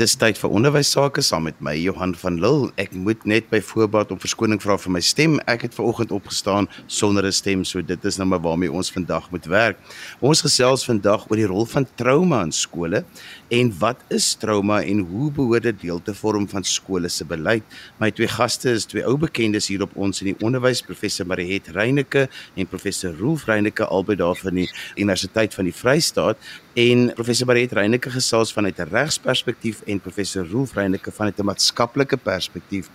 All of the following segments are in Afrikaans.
Dis tyd vir onderwys sake saam met my Johan van Lille. Ek moet net by voorbaat om verskoning vra vir my stem. Ek het ver oggend opgestaan sonder 'n stem, so dit is nou maar waarmee ons vandag moet werk. Ons gesels vandag oor die rol van trauma in skole en wat is trauma en hoe behoort dit deel te vorm van skole se beleid? My twee gaste is twee ou bekendes hier op ons in die onderwys, professor Mariet Reyneke en professor Rolf Reyneke albei daar van die Universiteit van die Vrystaat en professor Mariet Reyneke gesels vanuit 'n regsperspektief en professor Rolf Reyneke vanuit 'n maatskaplike perspektief.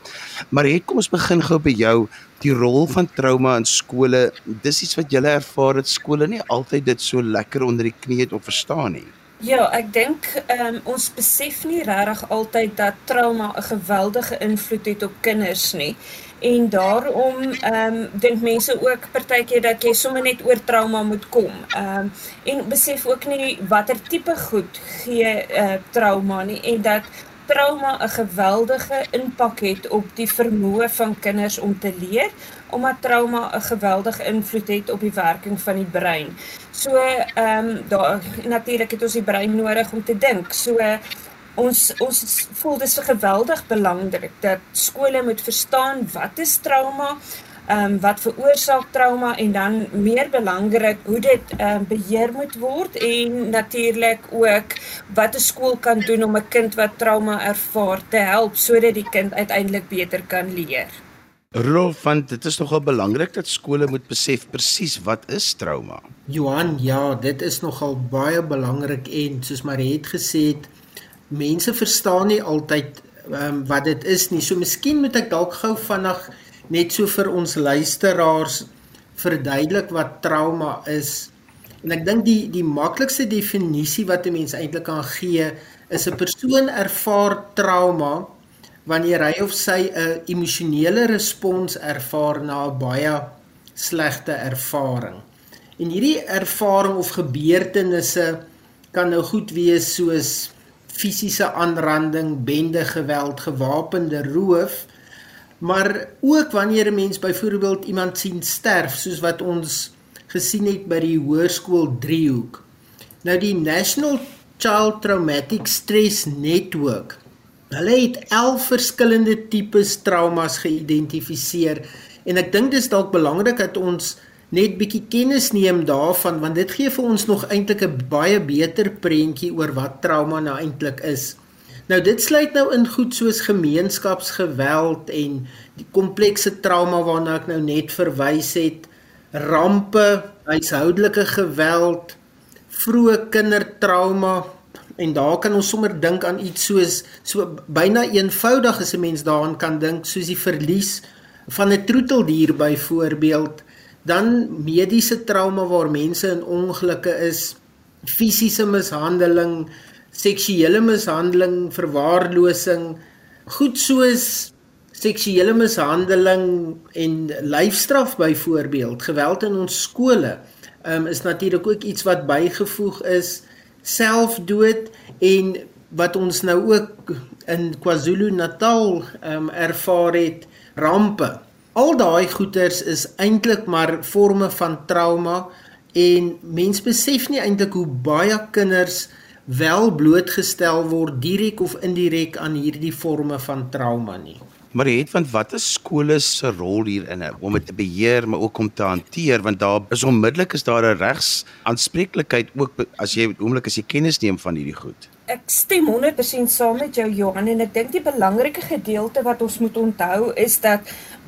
Maar het kom ons begin gou by jou die rol van trauma in skole. Dis iets wat jy ervaar dat skole nie altyd dit so lekker onder die knie het om verstaan nie. Ja, ek dink um, ons besef nie regtig altyd dat trauma 'n geweldige invloed het op kinders nie. En daarom ehm um, dink mense ook partykeer dat jy sommer net oor trauma moet kom. Ehm um, en besef ook nie watter tipe goed gee uh, trauma nie en dat trauma 'n geweldige impak het op die vermoë van kinders om te leer omdat trauma 'n geweldige invloed het op die werking van die brein. So ehm um, daar natuurlik het ons die brein nodig om te dink. So ons ons voel dis geweldig belangrik dat skole moet verstaan wat is trauma ehm um, wat veroorsaak trauma en dan meer belangrik hoe dit ehm um, beheer moet word en natuurlik ook wat 'n skool kan doen om 'n kind wat trauma ervaar te help sodat die kind uiteindelik beter kan leer. Rolf, want dit is nogal belangrik dat skole moet besef presies wat is trauma. Johan, ja, dit is nogal baie belangrik en soos Marie het gesê het, mense verstaan nie altyd um, wat dit is nie. So miskien moet ek dalk gou vinnig net so vir ons luisteraars verduidelik wat trauma is. En ek dink die die maklikste definisie wat 'n mens eintlik kan gee is 'n persoon ervaar trauma wanneer hy of sy 'n emosionele respons ervaar na 'n baie slegte ervaring. En hierdie ervaring of gebeurtenisse kan nou goed wees soos fisiese aanranding, bende geweld, gewapende roof, Maar ook wanneer 'n mens byvoorbeeld iemand sien sterf soos wat ons gesien het by die hoërskool Driehoek. Nou die National Child Traumatic Stress Network. Hulle het 11 verskillende tipes traumas geïdentifiseer en ek dink dis dalk belangrik dat ons net bietjie kennis neem daarvan want dit gee vir ons nog eintlik 'n baie beter prentjie oor wat trauma nou eintlik is. Nou dit sluit nou in goed soos gemeenskapsgeweld en die komplekse trauma waarna ek nou net verwys het, rampe, huishoudelike geweld, vroeë kindertrauma en daar kan ons sommer dink aan iets soos so byna eenvoudig as 'n mens daaraan kan dink soos die verlies van 'n troeteldier byvoorbeeld, dan mediese trauma waar mense in ongelukke is, fisiese mishandeling, seksuele mishandeling, verwaarlosing, goed soos seksuele mishandeling en lyfstraf byvoorbeeld, geweld in ons skole, um, is natuurlik ook iets wat bygevoeg is, selfdood en wat ons nou ook in KwaZulu-Natal um, ervaar het, rampe. Al daai goeters is eintlik maar forme van trauma en mens besef nie eintlik hoe baie kinders wel blootgestel word direk of indirek aan hierdie forme van trauma nie. Maar het want wat is skole se rol hierin om dit te beheer maar ook om te hanteer want daar is onmiddellik is daar 'n regs aanspreeklikheid ook as jy oomblik as jy kennis neem van hierdie goed. Ek stem 100% saam met jou Johan en ek dink die belangrike gedeelte wat ons moet onthou is dat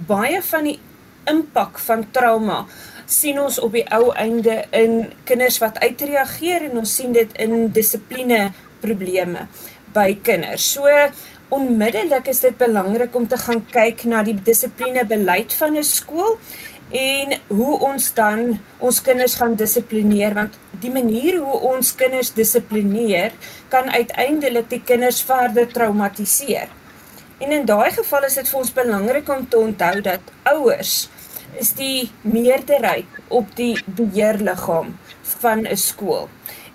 baie van die impak van trauma sien ons op die ou einde in kinders wat uitreageer en ons sien dit in dissipline probleme by kinders. So onmiddellik is dit belangrik om te gaan kyk na die dissipline beleid van 'n skool en hoe ons dan ons kinders gaan dissiplineer want die manier hoe ons kinders dissiplineer kan uiteindelik die kinders verder traumatiseer. En in daai geval is dit vir ons belangrik om te onthou dat ouers is die meerderheid op die beheerliggaam van 'n skool.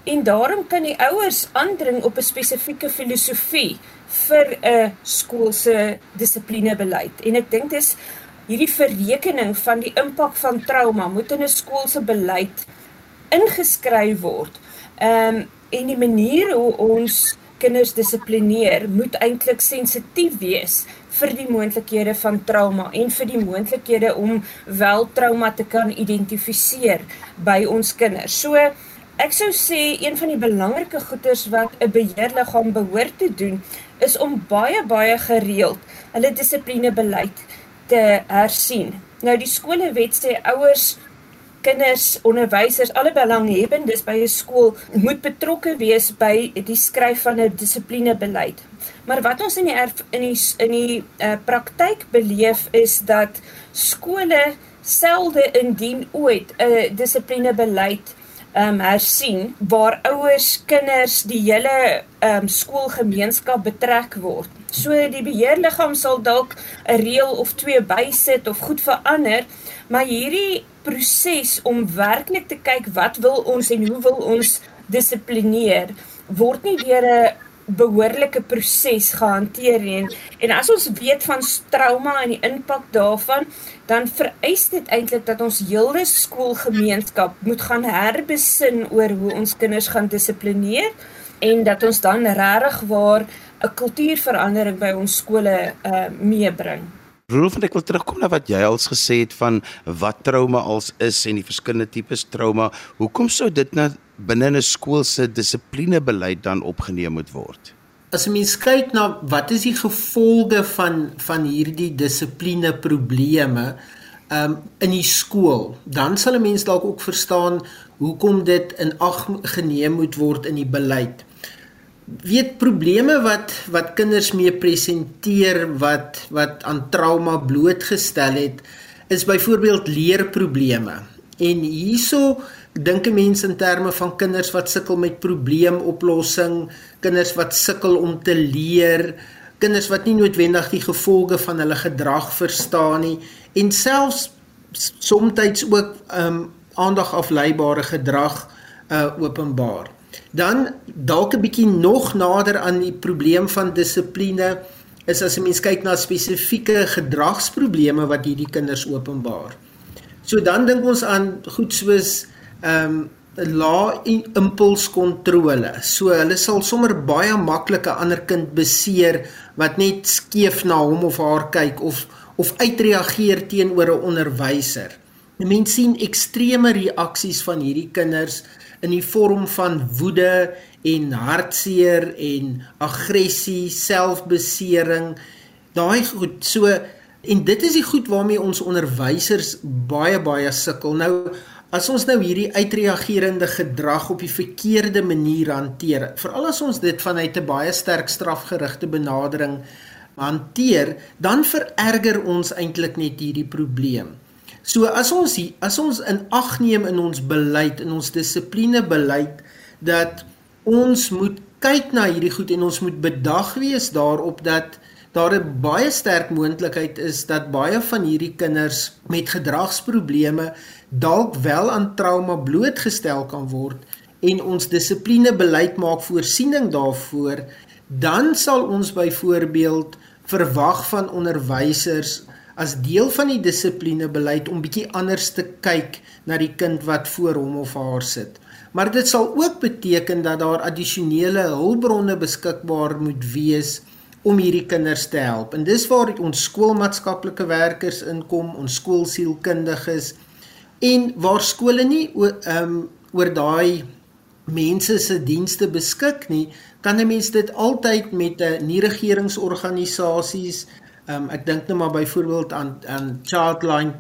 En daarom kan die ouers aandring op 'n spesifieke filosofie vir 'n skool se dissiplinebeleid. En ek dink dis hierdie verrekening van die impak van trauma moet in 'n skool se beleid ingeskryf word. Ehm um, en die manier hoe ons kinders dissiplineer, moet eintlik sensitief wees vir die moontlikhede van trauma en vir die moontlikhede om wel trauma te kan identifiseer by ons kinders. So ek sou sê een van die belangrike goeders wat 'n beheerliggaam behoort te doen is om baie baie gereeld hulle dissiplinebeleid te hersien. Nou die skolewet sê ouers kinders, onderwysers, alle belanghebbendes by 'n skool moet betrokke wees by die skryf van 'n dissiplinebeleid. Maar wat ons in die in die in die uh, praktyk beleef is dat skole selde indien ooit 'n dissiplinebeleid um hersien waar ouers, kinders, die hele um skoolgemeenskap betrek word. So die beheerliggaam sal dalk 'n reël of twee bysit of goed verander, maar hierdie proses om werklik te kyk wat wil ons en hoe wil ons dissiplineer word nie deur 'n behoorlike proses gehanteer en en as ons weet van trauma en die impak daarvan dan vereis dit eintlik dat ons hele skoolgemeenskap moet gaan herbesin oor hoe ons kinders gaan dissiplineer en dat ons dan regtig waar 'n kultuurverandering by ons skole uh, meebring. Rolf, ek wil terugkom na wat jy als gesê het van wat trauma als is en die verskillende tipes trauma. Hoekom sou dit na binne 'n skool se dissiplinebeleid dan opgeneem moet word? As 'n mens kyk na wat is die gevolge van van hierdie dissipline probleme um, in die skool, dan sal 'n mens dalk ook verstaan hoekom dit in ag geneem moet word in die beleid. Weet probleme wat wat kinders mee presenteer wat wat aan trauma blootgestel het is byvoorbeeld leerprobleme. En hierso dink 'n mens in terme van kinders wat sukkel met probleemoplossing, kinders wat sukkel om te leer, kinders wat nie noodwendig die gevolge van hulle gedrag verstaan nie en selfs soms ook um aandag afleibare gedrag uh openbaar. Dan dalk 'n bietjie nog nader aan die probleem van dissipline is as 'n mens kyk na spesifieke gedragsprobleme wat hierdie kinders openbaar. So dan dink ons aan goed soos ehm um, lae impulskontrole. So hulle sal sommer baie maklik 'n ander kind beseer wat net skeef na hom of haar kyk of of uitreageer teenoor 'n onderwyser. Mense sien ekstreme reaksies van hierdie kinders in die vorm van woede en hartseer en aggressie, selfbesering. Daai goed. So en dit is die goed waarmee ons onderwysers baie baie sukkel. Nou As ons nou hierdie uitreagerende gedrag op die verkeerde manier hanteer, veral as ons dit vanuit 'n baie sterk strafgerigte benadering hanteer, dan vererger ons eintlik net hierdie probleem. So as ons as ons in ag neem in ons beleid, in ons dissiplinebeleid dat ons moet kyk na hierdie goed en ons moet bedag wees daarop dat daar 'n baie sterk moontlikheid is dat baie van hierdie kinders met gedragsprobleme dalk wel aan trauma blootgestel kan word en ons dissiplinebeleid maak voorsiening daarvoor, dan sal ons byvoorbeeld verwag van onderwysers as deel van die dissiplinebeleid om bietjie anders te kyk na die kind wat voor hom of haar sit. Maar dit sal ook beteken dat daar addisionele hulpbronne beskikbaar moet wees om hierdie kinders te help. En dis waar ons skoolmaatskaplike werkers inkom, ons skoolsielkundiges, en waar skole nie ehm um, oor daai mense se dienste beskik nie, kan 'n mens dit altyd met 'n uh, nie regeringsorganisasies ehm um, ek dink net maar byvoorbeeld aan aan Childline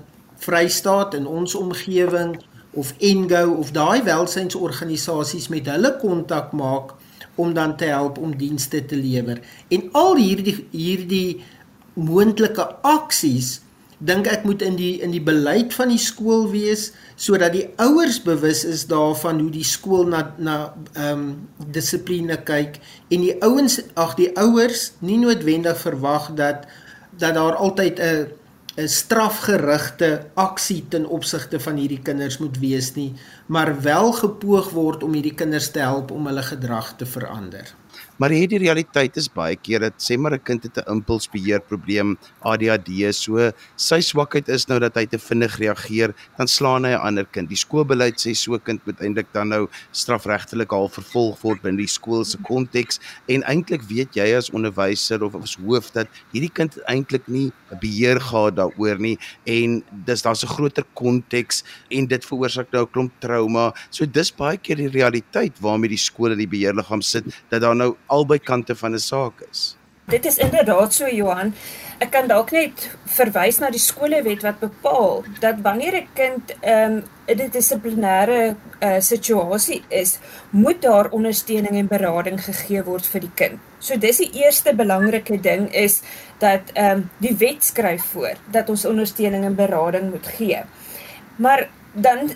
Vrystaat in ons omgewing of Engo of daai welsynsorganisasies met hulle kontak maak om dan te help om dienste te lewer. En al hierdie hierdie moontlike aksies dink ek moet in die in die beleid van die skool wees sodat die ouers bewus is daarvan hoe die skool na na ehm um, dissipline kyk en die ouens ag die ouers nie noodwendig verwag dat dat daar altyd 'n 'n strafgerigte aksie ten opsigte van hierdie kinders moet wees nie, maar wel gepoog word om hierdie kinders te help om hulle gedrag te verander. Maar hierdie realiteit is baie keer dat sê maar 'n kind het 'n impulsbeheer probleem, ADHD, so sy swakheid is nou dat hy te vinnig reageer, dan slaan hy 'n ander kind. Die skoolbeleid sê so 'n kind moet eintlik dan nou strafregtelik al vervolg word binne die skool se konteks en eintlik weet jy as onderwyser of as hoof dat hierdie kind eintlik nie beheer gehad daaroor nie en dis daar's 'n groter konteks en dit veroorsaak nou 'n klomp trauma. So dis baie keer die realiteit waarmee die skole die beheerliggaam sit dat daar nou albei kante van 'n saak is. Dit is inderdaad so Johan. Ek kan dalk net verwys na die skolewet wat bepaal dat wanneer 'n kind um, in 'n dissiplinêre uh, situasie is, moet daar ondersteuning en berading gegee word vir die kind. So dis die eerste belangrike ding is dat ehm um, die wet skryf voor dat ons ondersteuning en berading moet gee. Maar dan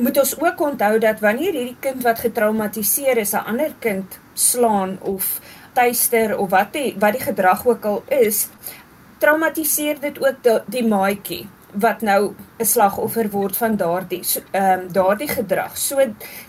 moet ons ook onthou dat wanneer hierdie kind wat getraumatiseer is 'n ander kind slaan of tuister of wat die wat die gedrag ook al is, traumatiseer dit ook die, die maatjie wat nou 'n slagoffer word van daardie ehm um, daardie gedrag. So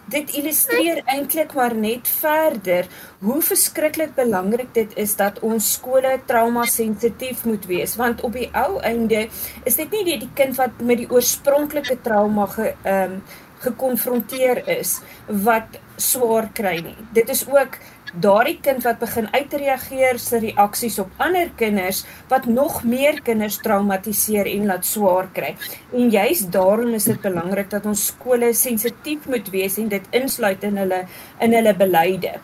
dit illustreer eintlik maar net verder hoe verskriklik belangrik dit is dat ons skole trauma sensitief moet wees want op die ou einde is dit nie net die kind wat met die oorspronklike trauma ge ehm um, gekonfronteer is wat swaar kry nie. Dit is ook daardie kind wat begin uitreageer se reaksies op ander kinders wat nog meer kinders traumatiseer en laat swaar kry. En juist daarom is dit belangrik dat ons skole sensitief moet wees en dit insluit in hulle in hulle beleide.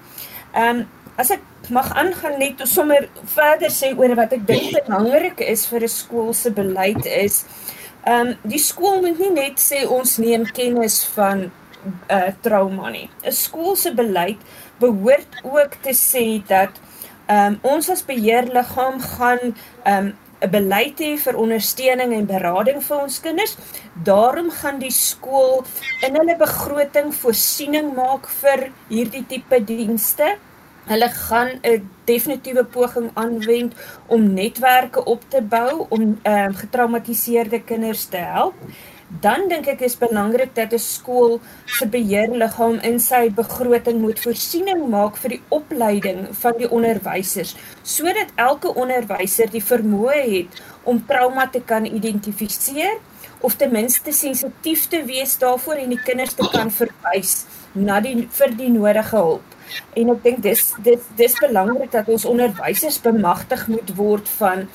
Ehm um, as ek mag aangaan net om sommer verder sê oor wat ek dink belangrik is vir 'n skool se beleid is ehm um, die skool moet nie net sê ons neem kennis van uh trauma nie. 'n Skool se beleid behoort ook te sê dat um, ons as beheerliggaam gaan um, 'n beleid hê vir ondersteuning en berading vir ons kinders. Daarom gaan die skool in hulle begroting voorsiening maak vir hierdie tipe dienste. Hulle gaan 'n definitiewe poging aanwend om netwerke op te bou om ehm um, getraumatiseerde kinders te help dan dink ek is belangrik dat 'n skool se beheerliggaam in sy begroting moet voorsiening maak vir die opleiding van die onderwysers sodat elke onderwyser die vermoë het om trauma te kan identifiseer of ten minste sensitief te wees daarvoor en die kinders te kan verwys na die vir die nodige hulp. En ek dink dis dis dis belangrik dat ons onderwysers bemagtig moet word van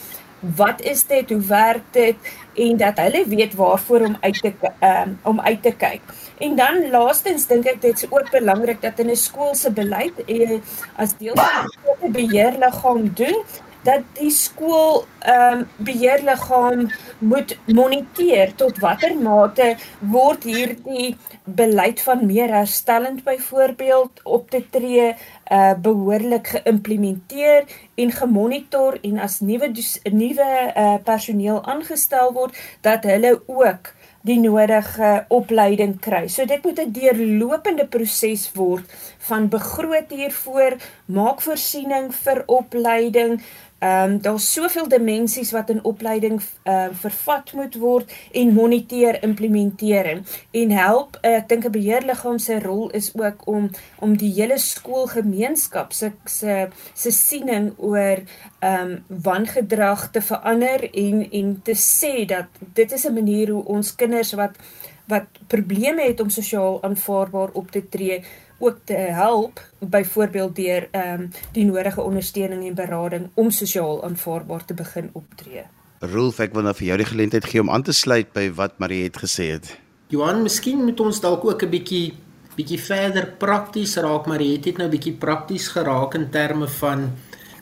wat is dit, hoe werk dit en dat hulle weet waarvoor om uit te um, om uit te kyk. En dan laastens dink ek dit is ook belangrik dat in 'n skool se beleid eh, as deel van die beheerliggaam doen dat die skool ehm um, beheerliggaam moet moniteer tot watter mate word hierdie beleid van meer herstellend byvoorbeeld op te tree uh behoorlik geïmplementeer en gemonitor en as nuwe nuwe uh personeel aangestel word dat hulle ook die nodige opleiding kry. So dit moet 'n deurlopende proses word van begroot hiervoor, maak voorsiening vir opleiding, Ehm um, daar's soveel dimensies wat in opleiding ehm uh, vervat moet word en moniteer implementering en help uh, ek dink 'n beheerliggaam se rol is ook om om die hele skoolgemeenskap se se se siening oor ehm um, wangedrag te verander en en te sê dat dit is 'n manier hoe ons kinders wat wat probleme het om sosiaal aanvaarbaar op te tree ook te help byvoorbeeld deur ehm um, die nodige ondersteuning en berading om sosiaal aanvaarbaar te begin optree. Rolf, ek wil nou vir jou die geleentheid gee om aan te sluit by wat Marie het gesê het. Johan, miskien moet ons dalk ook 'n bietjie bietjie verder prakties raak, maar jy het dit nou bietjie prakties geraak in terme van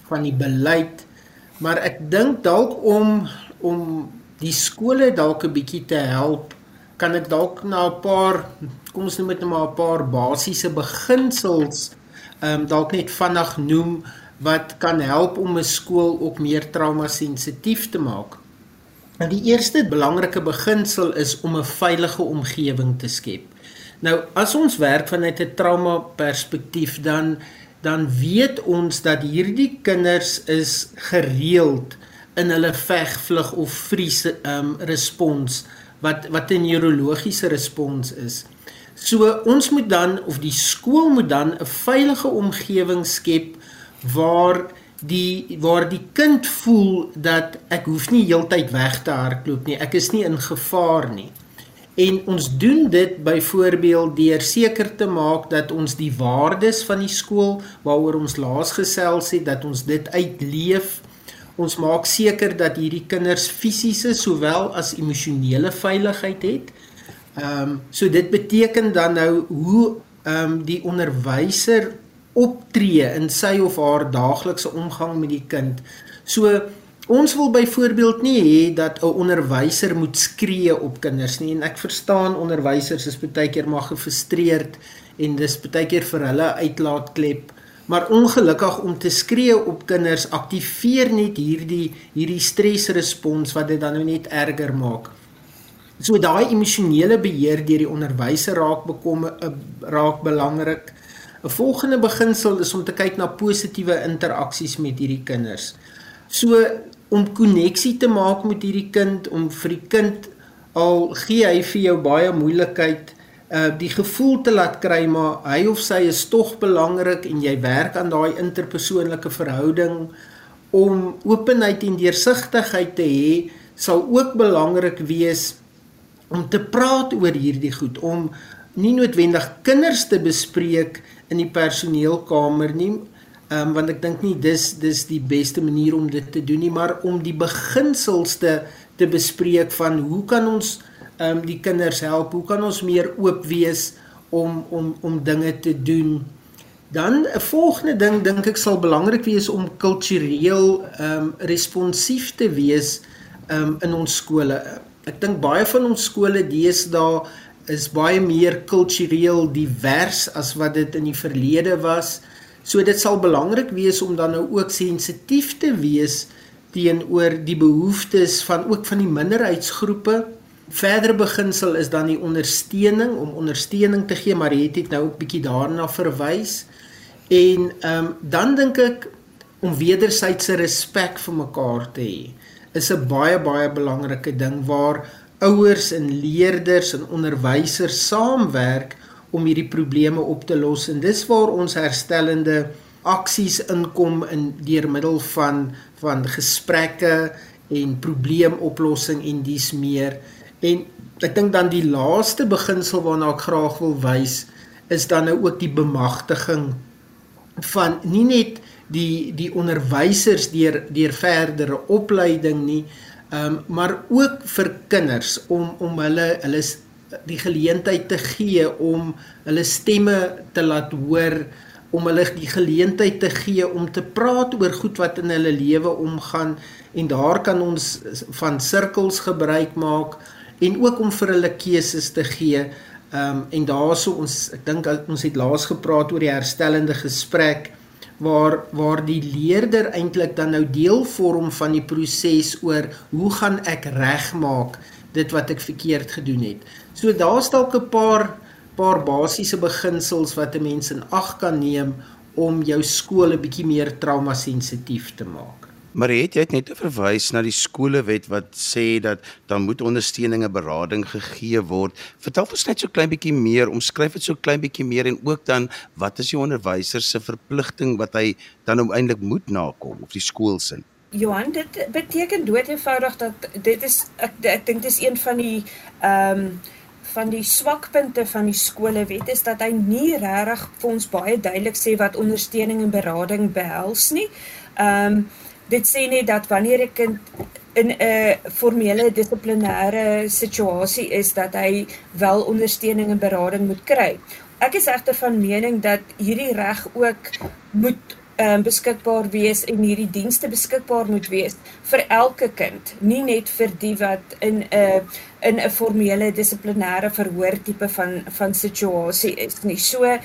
van die beleid. Maar ek dink dalk om om die skole dalk 'n bietjie te help kan ek dalk na 'n paar kom ons noem dit net maar 'n paar basiese beginsels ehm um, dalk net vinnig noem wat kan help om 'n skool ook meer trauma sensitief te maak. Nou die eerste belangrike beginsel is om 'n veilige omgewing te skep. Nou as ons werk vanuit 'n trauma perspektief dan dan weet ons dat hierdie kinders is gereeld in hulle veg, vlug of vries ehm um, respons wat wat 'n neurologiese respons is. So ons moet dan of die skool moet dan 'n veilige omgewing skep waar die waar die kind voel dat ek hoef nie heeltyd weg te hardloop nie. Ek is nie in gevaar nie. En ons doen dit byvoorbeeld deur seker te maak dat ons die waardes van die skool waaroor ons laas gesels het, dat ons dit uitleef. Ons maak seker dat hierdie kinders fisiese sowel as emosionele veiligheid het. Ehm um, so dit beteken dan nou hoe ehm um, die onderwyser optree in sy of haar daaglikse omgang met die kind. So Ons wil byvoorbeeld nie hê dat 'n onderwyser moet skree op kinders nie en ek verstaan onderwysers is baie keer maar gefrustreerd en dis baie keer vir hulle uitlaatklep maar ongelukkig om te skree op kinders aktiveer net hierdie hierdie stresrespons wat dit dan nou net erger maak. So daai emosionele beheer deur die onderwyser raak bekom eh, raak belangrik. 'n Volgende beginsel is om te kyk na positiewe interaksies met hierdie kinders. So om koneksie te maak met hierdie kind om vir die kind al gee hy vir jou baie moeilikheid uh die gevoel te laat kry maar hy of sy is tog belangrik en jy werk aan daai interpersoonlike verhouding om openheid en deursigtigheid te hê sal ook belangrik wees om te praat oor hierdie goed om nie noodwendig kinders te bespreek in die personeelkamer nie um, want ek dink nie dis dis die beste manier om dit te doen nie, maar om die beginsels te te bespreek van hoe kan ons um, die kinders help? Hoe kan ons meer oop wees om om om dinge te doen? Dan 'n volgende ding dink ek sal belangrik wees om kultureel ehm um, responsief te wees ehm um, in ons skole. Ek dink baie van ons skole deesdae is baie meer kultureel divers as wat dit in die verlede was. So dit sal belangrik wees om dan nou ook sensitief te wees teenoor die behoeftes van ook van die minderheidsgroepe. Verdere beginsel is dan die ondersteuning om ondersteuning te gee, maar het dit nou ook bietjie daarna verwys. En ehm um, dan dink ek om wederwysige respek vir mekaar te hê is 'n baie baie belangrike ding waar ouers en leerders en onderwysers saamwerk om hierdie probleme op te los. En dis waar ons herstellende aksies inkom in deur middel van van gesprekke en probleemoplossing en dis meer. En ek dink dan die laaste beginsel waarna ek graag wil wys is dan nou ook die bemagtiging van nie net die die onderwysers deur deur verdere opleiding nie um, maar ook vir kinders om om hulle hulle die geleentheid te gee om hulle stemme te laat hoor om hulle die geleentheid te gee om te praat oor goed wat in hulle lewe omgaan en daar kan ons van sirkels gebruik maak en ook om vir hulle keuses te gee. Ehm um, en daaroor ons ek dink ons het laas gepraat oor die herstellende gesprek waar waar die leerder eintlik dan nou deel vorm van die proses oor hoe gaan ek regmaak dit wat ek verkeerd gedoen het. So daar's dalk 'n paar paar basiese beginsels wat 'n mens in ag kan neem om jou skool 'n bietjie meer trauma sensitief te maak. Maar het jy net verwys na die skolewet wat sê dat dan moet ondersteuning en berading gegee word. Vertel ons net so klein bietjie meer, omskryf dit so klein bietjie meer en ook dan wat is die onderwyser se verpligting wat hy dan eintlik moet nakom of die skool se? Johan, dit beteken dood eenvoudig dat dit is ek ek dink dis een van die ehm um, van die swakpunte van die skolewet is dat hy nie regtig vir ons baie duidelik sê wat ondersteuning en berading behels nie. Ehm um, dit sê net dat wanneer 'n kind in 'n formele dissiplinêre situasie is dat hy wel ondersteuning en berading moet kry. Ek is egter van mening dat hierdie reg ook moet um, beskikbaar wees en hierdie dienste beskikbaar moet wees vir elke kind, nie net vir die wat in 'n uh, in 'n formele dissiplinêre verhoor tipe van van situasie is nie. So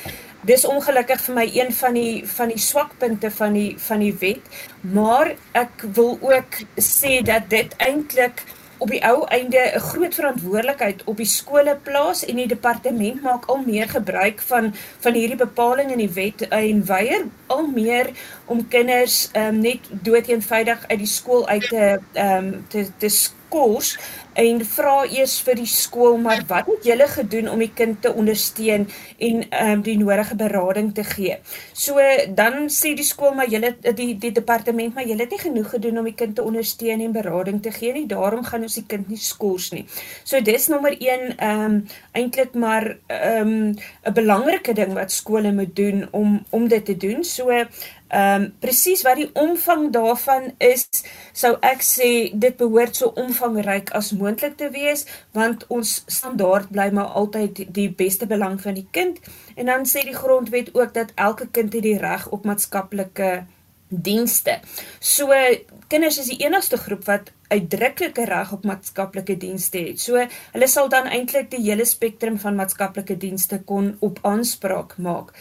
dis ongelukkig vir my een van die van die swakpunte van die van die wet, maar ek wil ook sê dat dit eintlik op die ou einde 'n groot verantwoordelikheid op die skole plaas en die departement maak al meer gebruik van van hierdie bepaling in die wet en weier al meer om kinders um, net dood eenvoudig uit die skool uit te um, te te skors en vra eers vir die skool maar wat het julle gedoen om die kind te ondersteun en ehm um, die nodige berading te gee. So dan sê die skool maar julle die die departement maar julle het nie genoeg gedoen om die kind te ondersteun en berading te gee nie. Daarom gaan ons die kind nie skors nie. So dis nommer 1 ehm um, eintlik maar ehm um, 'n belangrike ding wat skole moet doen om om dit te doen. So Ehm um, presies wat die omvang daarvan is, sou ek sê dit behoort so omvangryk as moontlik te wees, want ons standaard bly maar altyd die beste belang van die kind. En dan sê die grondwet ook dat elke kind het die reg op maatskaplike dienste. So kinders is die enigste groep wat uitdruklike reg op maatskaplike dienste het. So hulle sal dan eintlik die hele spektrum van maatskaplike dienste kon op aanspraak maak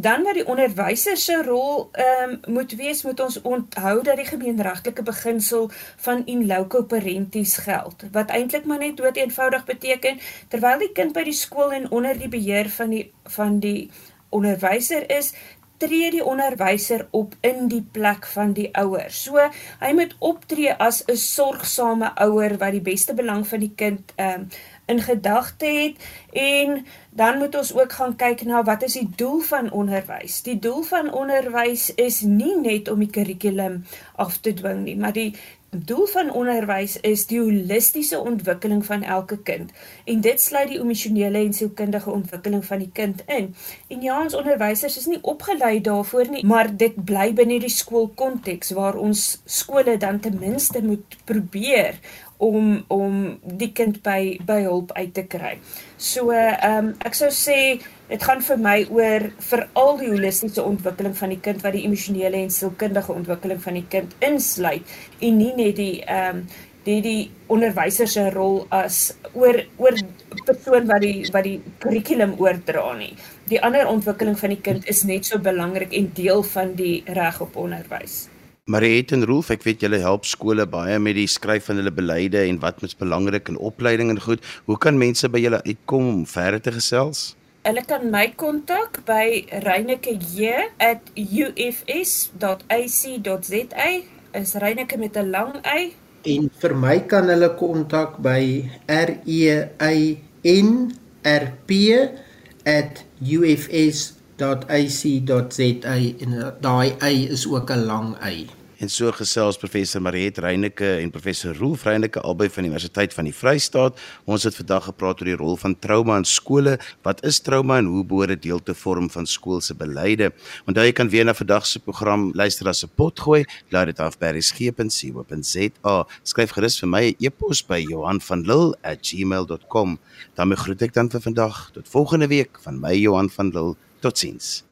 dan wat die onderwyser se rol ehm um, moet wees, moet ons onthou dat die gemeenregtelike beginsel van in loco parentis geld, wat eintlik maar net dood eenvoudig beteken terwyl die kind by die skool en onder die beheer van die van die onderwyser is, tree die onderwyser op in die plek van die ouer. So hy moet optree as 'n sorgsame ouer wat die beste belang van die kind ehm um, in gedagte het en dan moet ons ook gaan kyk na wat is die doel van onderwys. Die doel van onderwys is nie net om die kurrikulum af te dwing nie, maar die doel van onderwys is die holistiese ontwikkeling van elke kind en dit sluit die emosionele en sielkundige ontwikkeling van die kind in. En ja, ons onderwysers is nie opgelei daarvoor nie, maar dit bly binne die skoolkonteks waar ons skole dan ten minste moet probeer om om die kind by by hulp uit te kry. So ehm um, ek sou sê dit gaan vir my oor veral die holistiese ontwikkeling van die kind wat die emosionele en sielkundige ontwikkeling van die kind insluit en nie net die ehm um, die die onderwyser se rol as oor oor persoon wat die wat die kurrikulum oordra nie. Die ander ontwikkeling van die kind is net so belangrik en deel van die reg op onderwys. Mariet en Rolf, ek weet julle help skole baie met die skryf van hulle beleide en wat mens belangrik in opleiding en goed. Hoe kan mense by julle uitkom om verder te gesels? Hulle kan my kontak by reineke.ufs.ac.za. Is Reineke met 'n lang y. En vir my kan hulle kontak by r e i n r p@ufs.ac.za en daai y is ook 'n lang y. En so gesels professor Mariet Reyneke en professor Rolf Reyneke albei van die Universiteit van die Vrystaat. Ons het vandag gepraat oor die rol van trauma in skole. Wat is trauma en hoe behoort dit deel te vorm van skool se beleide? Onthou jy kan weer na vandag se program luister as 'n pot gooi. Laat dit af by resgep.co.za. Skryf gerus vir my 'n e e-pos by Johan van Lille@gmail.com. Dan groet ek dan vir vandag tot volgende week van my Johan van Lille. Totsiens.